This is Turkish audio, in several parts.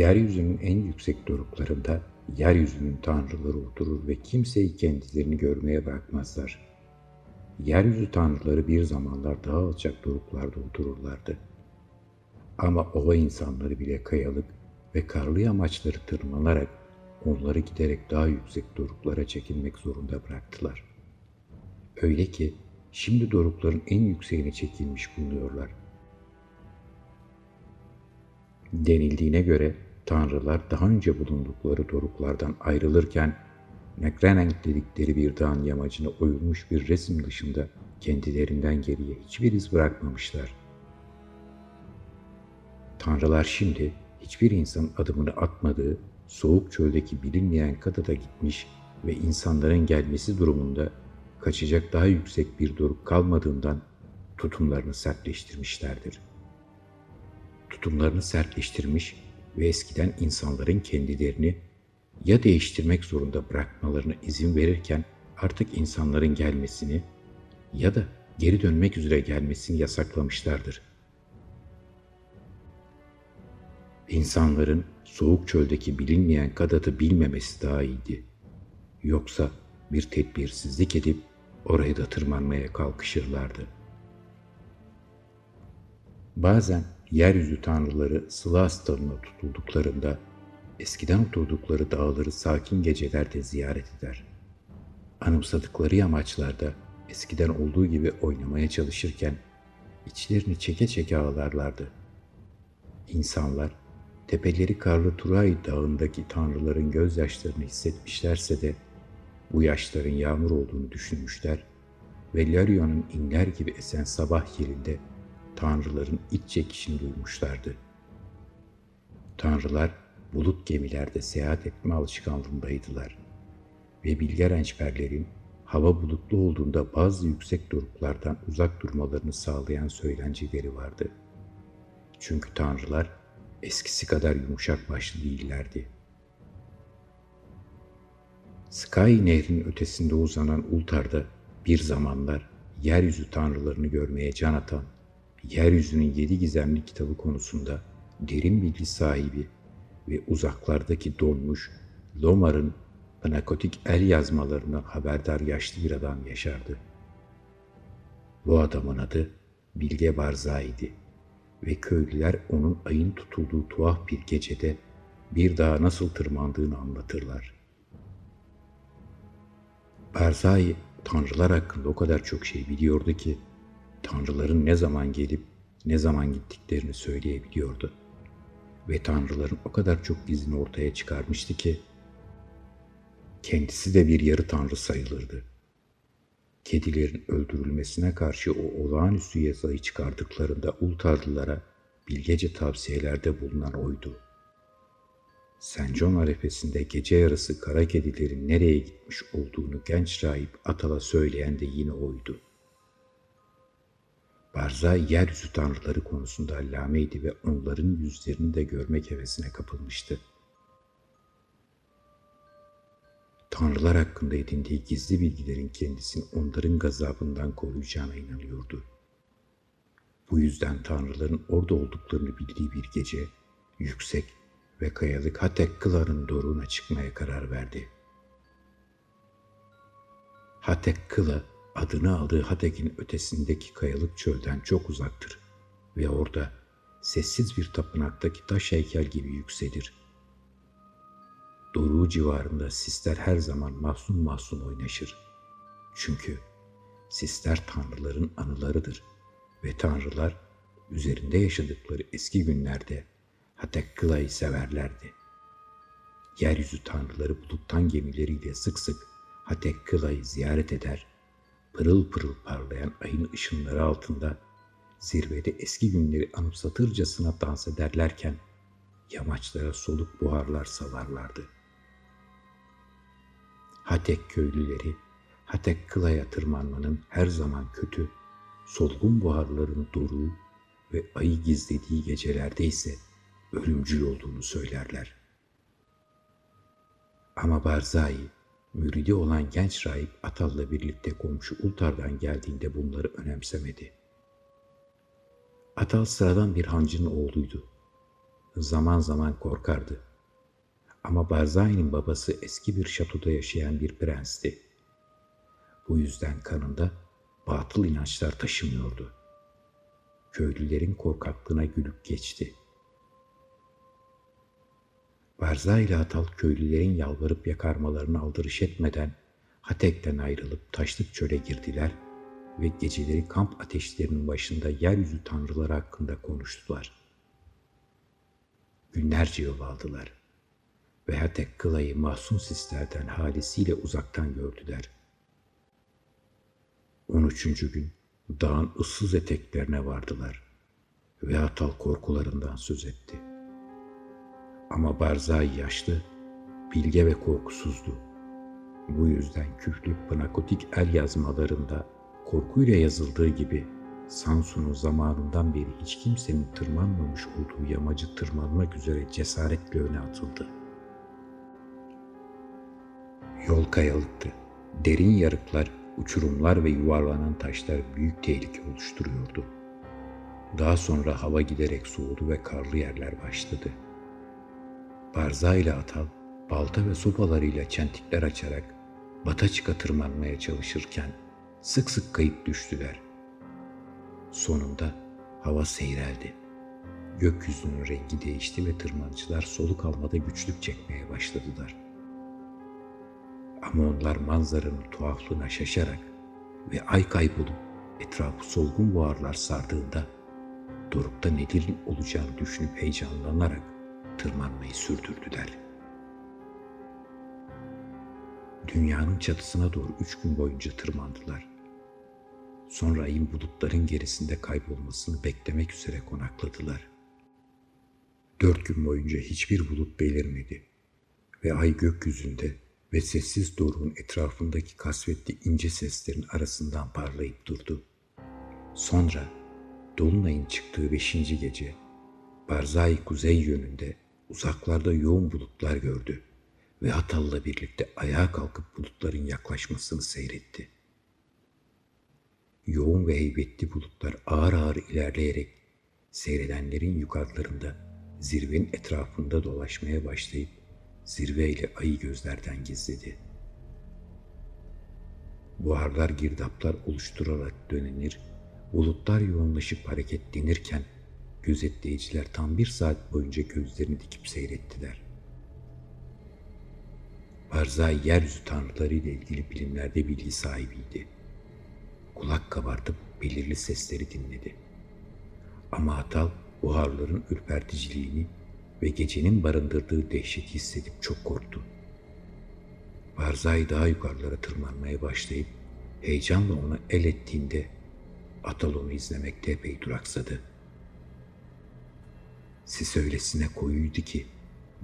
Yeryüzünün en yüksek doruklarında yeryüzünün tanrıları oturur ve kimseyi kendilerini görmeye bırakmazlar. Yeryüzü tanrıları bir zamanlar daha alçak doruklarda otururlardı. Ama ova insanları bile kayalık ve karlı yamaçları tırmanarak onları giderek daha yüksek doruklara çekilmek zorunda bıraktılar. Öyle ki şimdi dorukların en yükseğine çekilmiş bulunuyorlar. Denildiğine göre tanrılar daha önce bulundukları doruklardan ayrılırken Nekrenenk dedikleri bir dağın yamacına oyulmuş bir resim dışında kendilerinden geriye hiçbir iz bırakmamışlar. Tanrılar şimdi hiçbir insan adımını atmadığı soğuk çöldeki bilinmeyen kadada gitmiş ve insanların gelmesi durumunda kaçacak daha yüksek bir doruk kalmadığından tutumlarını sertleştirmişlerdir. Tutumlarını sertleştirmiş ve eskiden insanların kendilerini ya değiştirmek zorunda bırakmalarına izin verirken artık insanların gelmesini ya da geri dönmek üzere gelmesini yasaklamışlardır. İnsanların soğuk çöldeki bilinmeyen Kadat'ı bilmemesi daha iyiydi. Yoksa bir tedbirsizlik edip oraya da tırmanmaya kalkışırlardı. Bazen yeryüzü tanrıları sıla hastalığına tutulduklarında eskiden oturdukları dağları sakin gecelerde ziyaret eder. Anımsadıkları yamaçlarda eskiden olduğu gibi oynamaya çalışırken içlerini çeke çeke ağlarlardı. İnsanlar tepeleri karlı Turay dağındaki tanrıların gözyaşlarını hissetmişlerse de bu yaşların yağmur olduğunu düşünmüşler ve Larion'un inler gibi esen sabah yerinde tanrıların iç çekişini duymuşlardı. Tanrılar bulut gemilerde seyahat etme alışkanlığındaydılar ve bilge rençberlerin hava bulutlu olduğunda bazı yüksek doruklardan uzak durmalarını sağlayan söylenceleri vardı. Çünkü tanrılar eskisi kadar yumuşak başlı değillerdi. Sky nehrinin ötesinde uzanan Ultar'da bir zamanlar yeryüzü tanrılarını görmeye can atan, yeryüzünün yedi gizemli kitabı konusunda derin bilgi sahibi ve uzaklardaki donmuş Lomar'ın anakotik el yazmalarına haberdar yaşlı bir adam yaşardı. Bu adamın adı Bilge Barzai'di ve köylüler onun ayın tutulduğu tuhaf bir gecede bir dağa nasıl tırmandığını anlatırlar. Barzai tanrılar hakkında o kadar çok şey biliyordu ki tanrıların ne zaman gelip ne zaman gittiklerini söyleyebiliyordu ve tanrıların o kadar çok gizini ortaya çıkarmıştı ki kendisi de bir yarı tanrı sayılırdı. Kedilerin öldürülmesine karşı o olağanüstü yasayı çıkardıklarında Ultarlılara bilgece tavsiyelerde bulunan oydu. Sencon arefesinde gece yarısı kara kedilerin nereye gitmiş olduğunu genç rahip Atal'a söyleyen de yine oydu.'' Barza yeryüzü tanrıları konusunda allameydi ve onların yüzlerini de görmek hevesine kapılmıştı. Tanrılar hakkında edindiği gizli bilgilerin kendisini onların gazabından koruyacağına inanıyordu. Bu yüzden tanrıların orada olduklarını bildiği bir gece yüksek ve kayalık Hatek Kılar'ın doruğuna çıkmaya karar verdi. Hatek Kıla adını aldığı Hadeg'in ötesindeki kayalık çölden çok uzaktır ve orada sessiz bir tapınaktaki taş heykel gibi yükselir. Doruğu civarında sisler her zaman mahzun mahzun oynaşır. Çünkü sisler tanrıların anılarıdır ve tanrılar üzerinde yaşadıkları eski günlerde Hatekkıla'yı severlerdi. Yeryüzü tanrıları buluttan gemileriyle sık sık Hatekkıla'yı ziyaret eder pırıl pırıl parlayan ayın ışınları altında zirvede eski günleri anımsatırcasına dans ederlerken yamaçlara soluk buharlar salarlardı. Hatek köylüleri Hatek Kıla'ya tırmanmanın her zaman kötü, solgun buharların doruğu ve ayı gizlediği gecelerde ise ölümcül olduğunu söylerler. Ama Barzai Müridi olan genç rahip Atal'la birlikte komşu Ultar'dan geldiğinde bunları önemsemedi. Atal sıradan bir hancının oğluydu. zaman zaman korkardı. Ama Barzai'nin babası eski bir şatoda yaşayan bir prensti. Bu yüzden kanında batıl inançlar taşımıyordu. Köylülerin korkaklığına gülüp geçti. Barzai ile Atal köylülerin yalvarıp yakarmalarını aldırış etmeden Hatek'ten ayrılıp taşlık çöle girdiler ve geceleri kamp ateşlerinin başında yeryüzü tanrıları hakkında konuştular. Günlerce yol aldılar ve Hatek Kılay'ı mahzun sislerden halisiyle uzaktan gördüler. 13. gün dağın ıssız eteklerine vardılar ve Atal korkularından söz etti. Ama Barzai yaşlı, bilge ve korkusuzdu. Bu yüzden küflü pnakotik el yazmalarında korkuyla yazıldığı gibi Samsun'un zamanından beri hiç kimsenin tırmanmamış olduğu yamacı tırmanmak üzere cesaretle öne atıldı. Yol kayalıktı. Derin yarıklar, uçurumlar ve yuvarlanan taşlar büyük tehlike oluşturuyordu. Daha sonra hava giderek soğudu ve karlı yerler başladı. Barza ile Atal, balta ve sopalarıyla çentikler açarak Bataçık'a tırmanmaya çalışırken sık sık kayıp düştüler. Sonunda hava seyreldi. Gökyüzünün rengi değişti ve tırmancılar soluk almada güçlük çekmeye başladılar. Ama onlar manzaranın tuhaflığına şaşarak ve ay kaybolup etrafı solgun buharlar sardığında dorukta nedir olacağını düşünüp heyecanlanarak tırmanmayı sürdürdüler. Dünyanın çatısına doğru üç gün boyunca tırmandılar. Sonra ayın bulutların gerisinde kaybolmasını beklemek üzere konakladılar. Dört gün boyunca hiçbir bulut belirmedi ve ay gökyüzünde ve sessiz doruğun etrafındaki kasvetli ince seslerin arasından parlayıp durdu. Sonra Dolunay'ın çıktığı beşinci gece Barzai kuzey yönünde uzaklarda yoğun bulutlar gördü ve Atal'la birlikte ayağa kalkıp bulutların yaklaşmasını seyretti. Yoğun ve heybetli bulutlar ağır ağır ilerleyerek seyredenlerin yukarılarında zirvenin etrafında dolaşmaya başlayıp zirveyle ayı gözlerden gizledi. Buharlar girdaplar oluşturarak dönenir, bulutlar yoğunlaşıp hareketlenirken gözetleyiciler tam bir saat boyunca gözlerini dikip seyrettiler. Barzai yeryüzü tanrıları ile ilgili bilimlerde bilgi sahibiydi. Kulak kabartıp belirli sesleri dinledi. Ama Atal buharların ürperticiliğini ve gecenin barındırdığı dehşeti hissedip çok korktu. Barzai daha yukarılara tırmanmaya başlayıp heyecanla ona el ettiğinde Atal onu izlemekte epey duraksadı. Sis öylesine koyuydu ki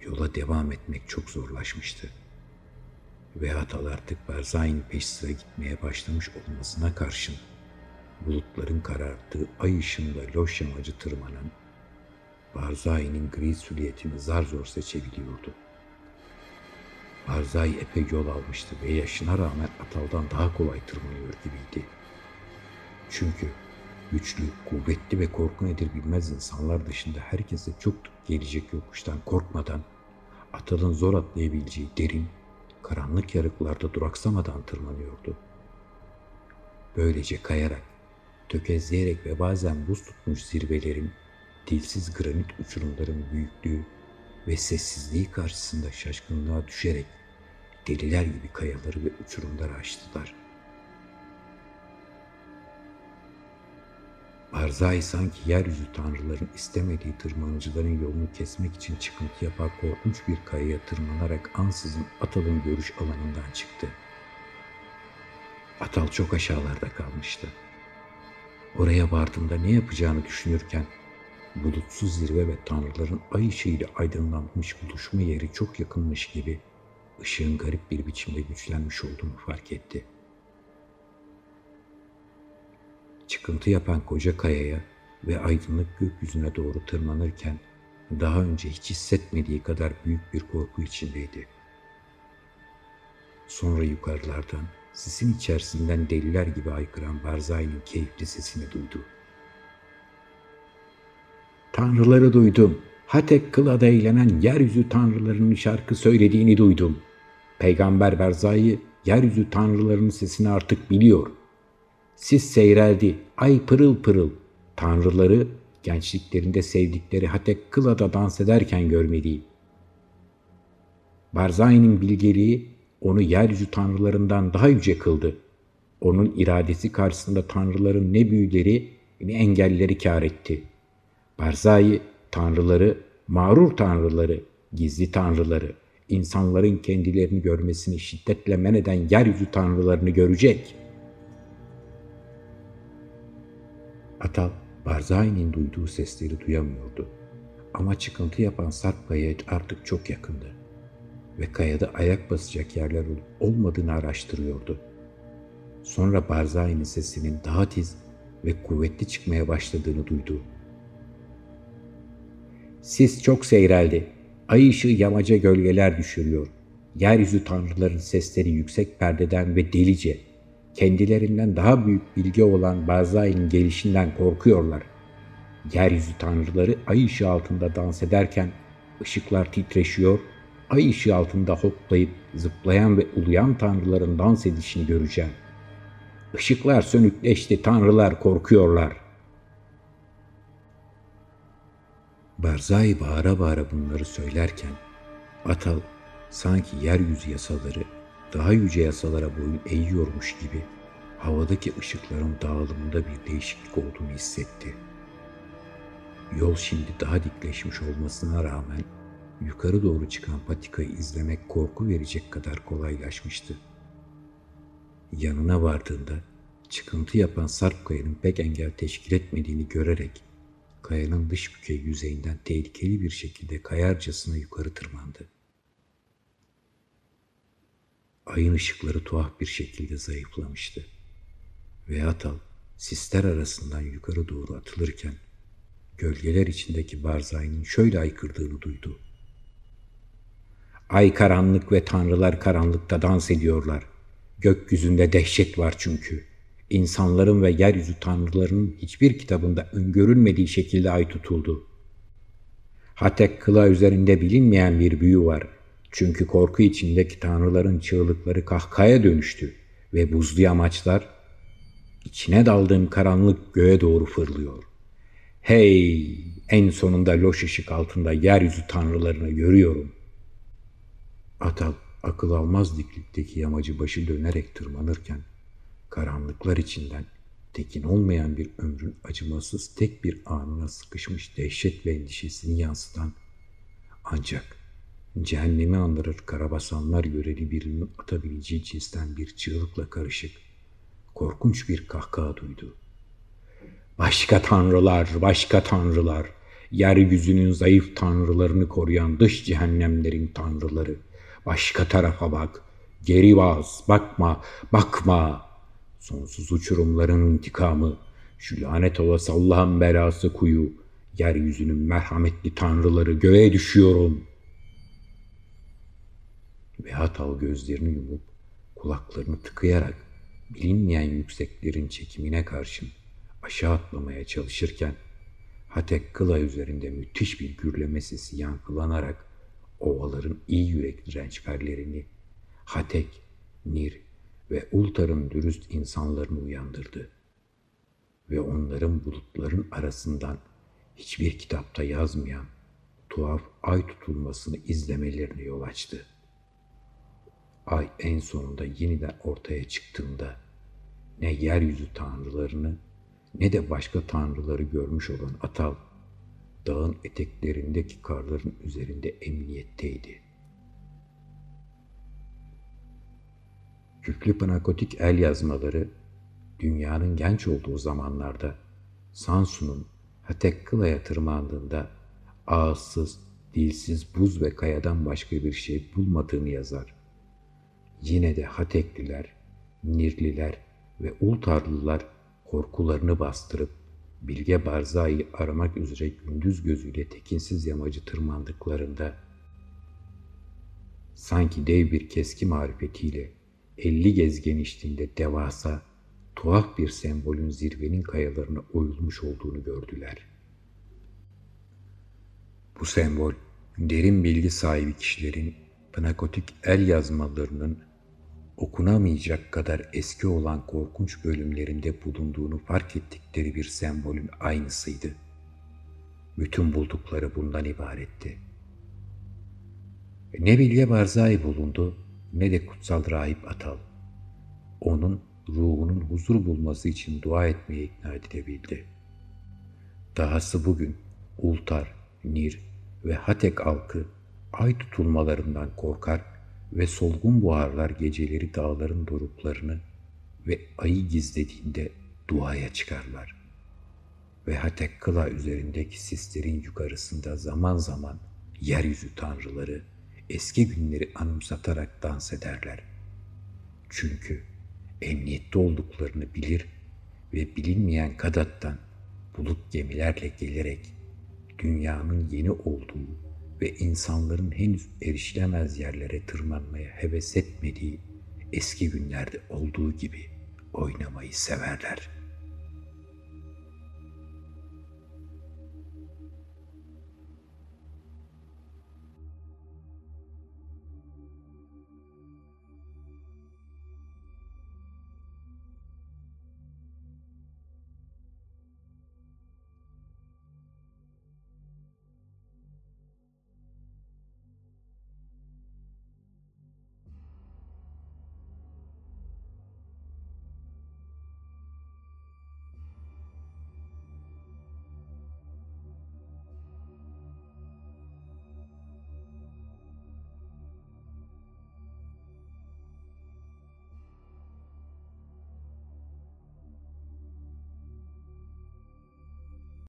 yola devam etmek çok zorlaşmıştı.'' ve Atal artık Barzai'nin peş sıra gitmeye başlamış olmasına karşın bulutların kararttığı ay ışığında loş yamacı tırmanan Barzai'nin gri süliyetini zar zor seçebiliyordu. Barzai epey yol almıştı ve yaşına rağmen Atal'dan daha kolay tırmanıyor gibiydi. Çünkü güçlü, kuvvetli ve korku nedir bilmez insanlar dışında herkese çok gelecek yokuştan korkmadan Atal'ın zor atlayabileceği derin karanlık yarıklarda duraksamadan tırmanıyordu. Böylece kayarak, tökezleyerek ve bazen buz tutmuş zirvelerin, dilsiz granit uçurumların büyüklüğü ve sessizliği karşısında şaşkınlığa düşerek deliler gibi kayaları ve uçurumları aştılar. Barzai sanki yeryüzü tanrıların istemediği tırmanıcıların yolunu kesmek için çıkıntı yapar korkunç bir kayaya tırmanarak ansızın Atal'ın görüş alanından çıktı. Atal çok aşağılarda kalmıştı. Oraya vardığında ne yapacağını düşünürken bulutsuz zirve ve tanrıların ay ışığıyla aydınlanmış buluşma yeri çok yakınmış gibi ışığın garip bir biçimde güçlenmiş olduğunu fark etti.'' Çıkıntı yapan koca kayaya ve aydınlık gökyüzüne doğru tırmanırken daha önce hiç hissetmediği kadar büyük bir korku içindeydi. Sonra yukarılardan sisin içerisinden deliler gibi aykıran Barzai'nin keyifli sesini duydu. Tanrıları duydum, Hatek Kıla'da eğlenen yeryüzü tanrılarının şarkı söylediğini duydum. Peygamber Berzai yeryüzü tanrılarının sesini artık biliyor. Sis seyreldi, ay pırıl pırıl. Tanrıları gençliklerinde sevdikleri Hatek Kıla'da dans ederken görmeliyim. Barzai'nin bilgeliği onu yeryüzü tanrılarından daha yüce kıldı. Onun iradesi karşısında tanrıların ne büyüleri ne engelleri kar etti. Barzai tanrıları, mağrur tanrıları, gizli tanrıları, insanların kendilerini görmesini şiddetle men eden yeryüzü tanrılarını görecek. Atal, Barzai'nin duyduğu sesleri duyamıyordu. Ama çıkıntı yapan Sarp Kaya artık çok yakındı. Ve kayada ayak basacak yerler olup olmadığını araştırıyordu. Sonra Barzai'nin sesinin daha tiz ve kuvvetli çıkmaya başladığını duydu. Sis çok seyreldi. Ay ışığı yamaca gölgeler düşürüyor. Yeryüzü tanrıların sesleri yüksek perdeden ve delice. Kendilerinden daha büyük bilgi olan Barzai'nin gelişinden korkuyorlar. Yeryüzü tanrıları ay ışığı altında dans ederken ışıklar titreşiyor, ay ışığı altında hoplayıp zıplayan ve uluyan tanrıların dans edişini göreceğim. Işıklar sönükleşti, tanrılar korkuyorlar. Barzai bağıra bağıra bunları söylerken Atal sanki yeryüzü yasaları daha yüce yasalara boyun eğiyormuş gibi havadaki ışıkların dağılımında bir değişiklik olduğunu hissetti. Yol şimdi daha dikleşmiş olmasına rağmen yukarı doğru çıkan patikayı izlemek korku verecek kadar kolaylaşmıştı. Yanına vardığında çıkıntı yapan Sarp Kaya'nın pek engel teşkil etmediğini görerek kayanın dış bükey yüzeyinden tehlikeli bir şekilde kayarcasına yukarı tırmandı. Ayın ışıkları tuhaf bir şekilde zayıflamıştı. Ve Atal sisler arasından yukarı doğru atılırken gölgeler içindeki Barzai'nin şöyle aykırdığını duydu. Ay karanlık ve tanrılar karanlıkta dans ediyorlar. Gökyüzünde dehşet var çünkü. İnsanların ve yeryüzü tanrılarının hiçbir kitabında öngörülmediği şekilde ay tutuldu. Hatek kıla üzerinde bilinmeyen bir büyü var. Çünkü korku içindeki tanrıların çığlıkları kahkaya dönüştü ve buzlu amaçlar içine daldığım karanlık göğe doğru fırlıyor. Hey! En sonunda loş ışık altında yeryüzü tanrılarını görüyorum. Atal akıl almaz diklikteki yamacı başı dönerek tırmanırken karanlıklar içinden tekin olmayan bir ömrün acımasız tek bir anına sıkışmış dehşet ve endişesini yansıtan ancak cehennemi andırır karabasanlar göreli birinin atabileceği cinsten bir çığlıkla karışık korkunç bir kahkaha duydu. Başka tanrılar, başka tanrılar, yeryüzünün zayıf tanrılarını koruyan dış cehennemlerin tanrıları. Başka tarafa bak, geri bas, bakma, bakma. Sonsuz uçurumların intikamı, şu lanet olası Allah'ın belası kuyu, yeryüzünün merhametli tanrıları göğe düşüyorum. Ve Hatal gözlerini yumup kulaklarını tıkayarak bilinmeyen yükseklerin çekimine karşın aşağı atlamaya çalışırken Hatek Kıla üzerinde müthiş bir gürleme sesi yankılanarak ovaların iyi yürekli rençperlerini Hatek, Nir ve Ultar'ın dürüst insanlarını uyandırdı. Ve onların bulutların arasından hiçbir kitapta yazmayan tuhaf ay tutulmasını izlemelerine yol açtı. Ay en sonunda yeniden ortaya çıktığında ne yeryüzü tanrılarını ne de başka tanrıları görmüş olan Atal, dağın eteklerindeki karların üzerinde emniyetteydi. Küflü panakotik el yazmaları, dünyanın genç olduğu zamanlarda Sansu'nun Hatekkıla'ya tırmandığında ağızsız, dilsiz buz ve kayadan başka bir şey bulmadığını yazar. Yine de Hatekliler, Nirliler ve Ultarlılar korkularını bastırıp Bilge Barza'yı aramak üzere gündüz gözüyle tekinsiz yamacı tırmandıklarında sanki dev bir keski marifetiyle elli gez genişliğinde devasa, tuhaf bir sembolün zirvenin kayalarına oyulmuş olduğunu gördüler. Bu sembol, derin bilgi sahibi kişilerin pnakotik el yazmalarının okunamayacak kadar eski olan korkunç bölümlerinde bulunduğunu fark ettikleri bir sembolün aynısıydı. Bütün buldukları bundan ibaretti. Ne Bilge Barzai bulundu ne de kutsal rahip Atal. Onun ruhunun huzur bulması için dua etmeye ikna edilebildi. Dahası bugün Ultar, Nir ve Hatek halkı ay tutulmalarından korkar ve solgun buharlar geceleri dağların doruklarını ve ayı gizlediğinde duaya çıkarlar. Ve Hatek Kıla üzerindeki sislerin yukarısında zaman zaman yeryüzü tanrıları eski günleri anımsatarak dans ederler. Çünkü emniyette olduklarını bilir ve bilinmeyen Kadat'tan bulut gemilerle gelerek dünyanın yeni olduğu ve insanların henüz erişilemez yerlere tırmanmaya heves etmediği eski günlerde olduğu gibi oynamayı severler.''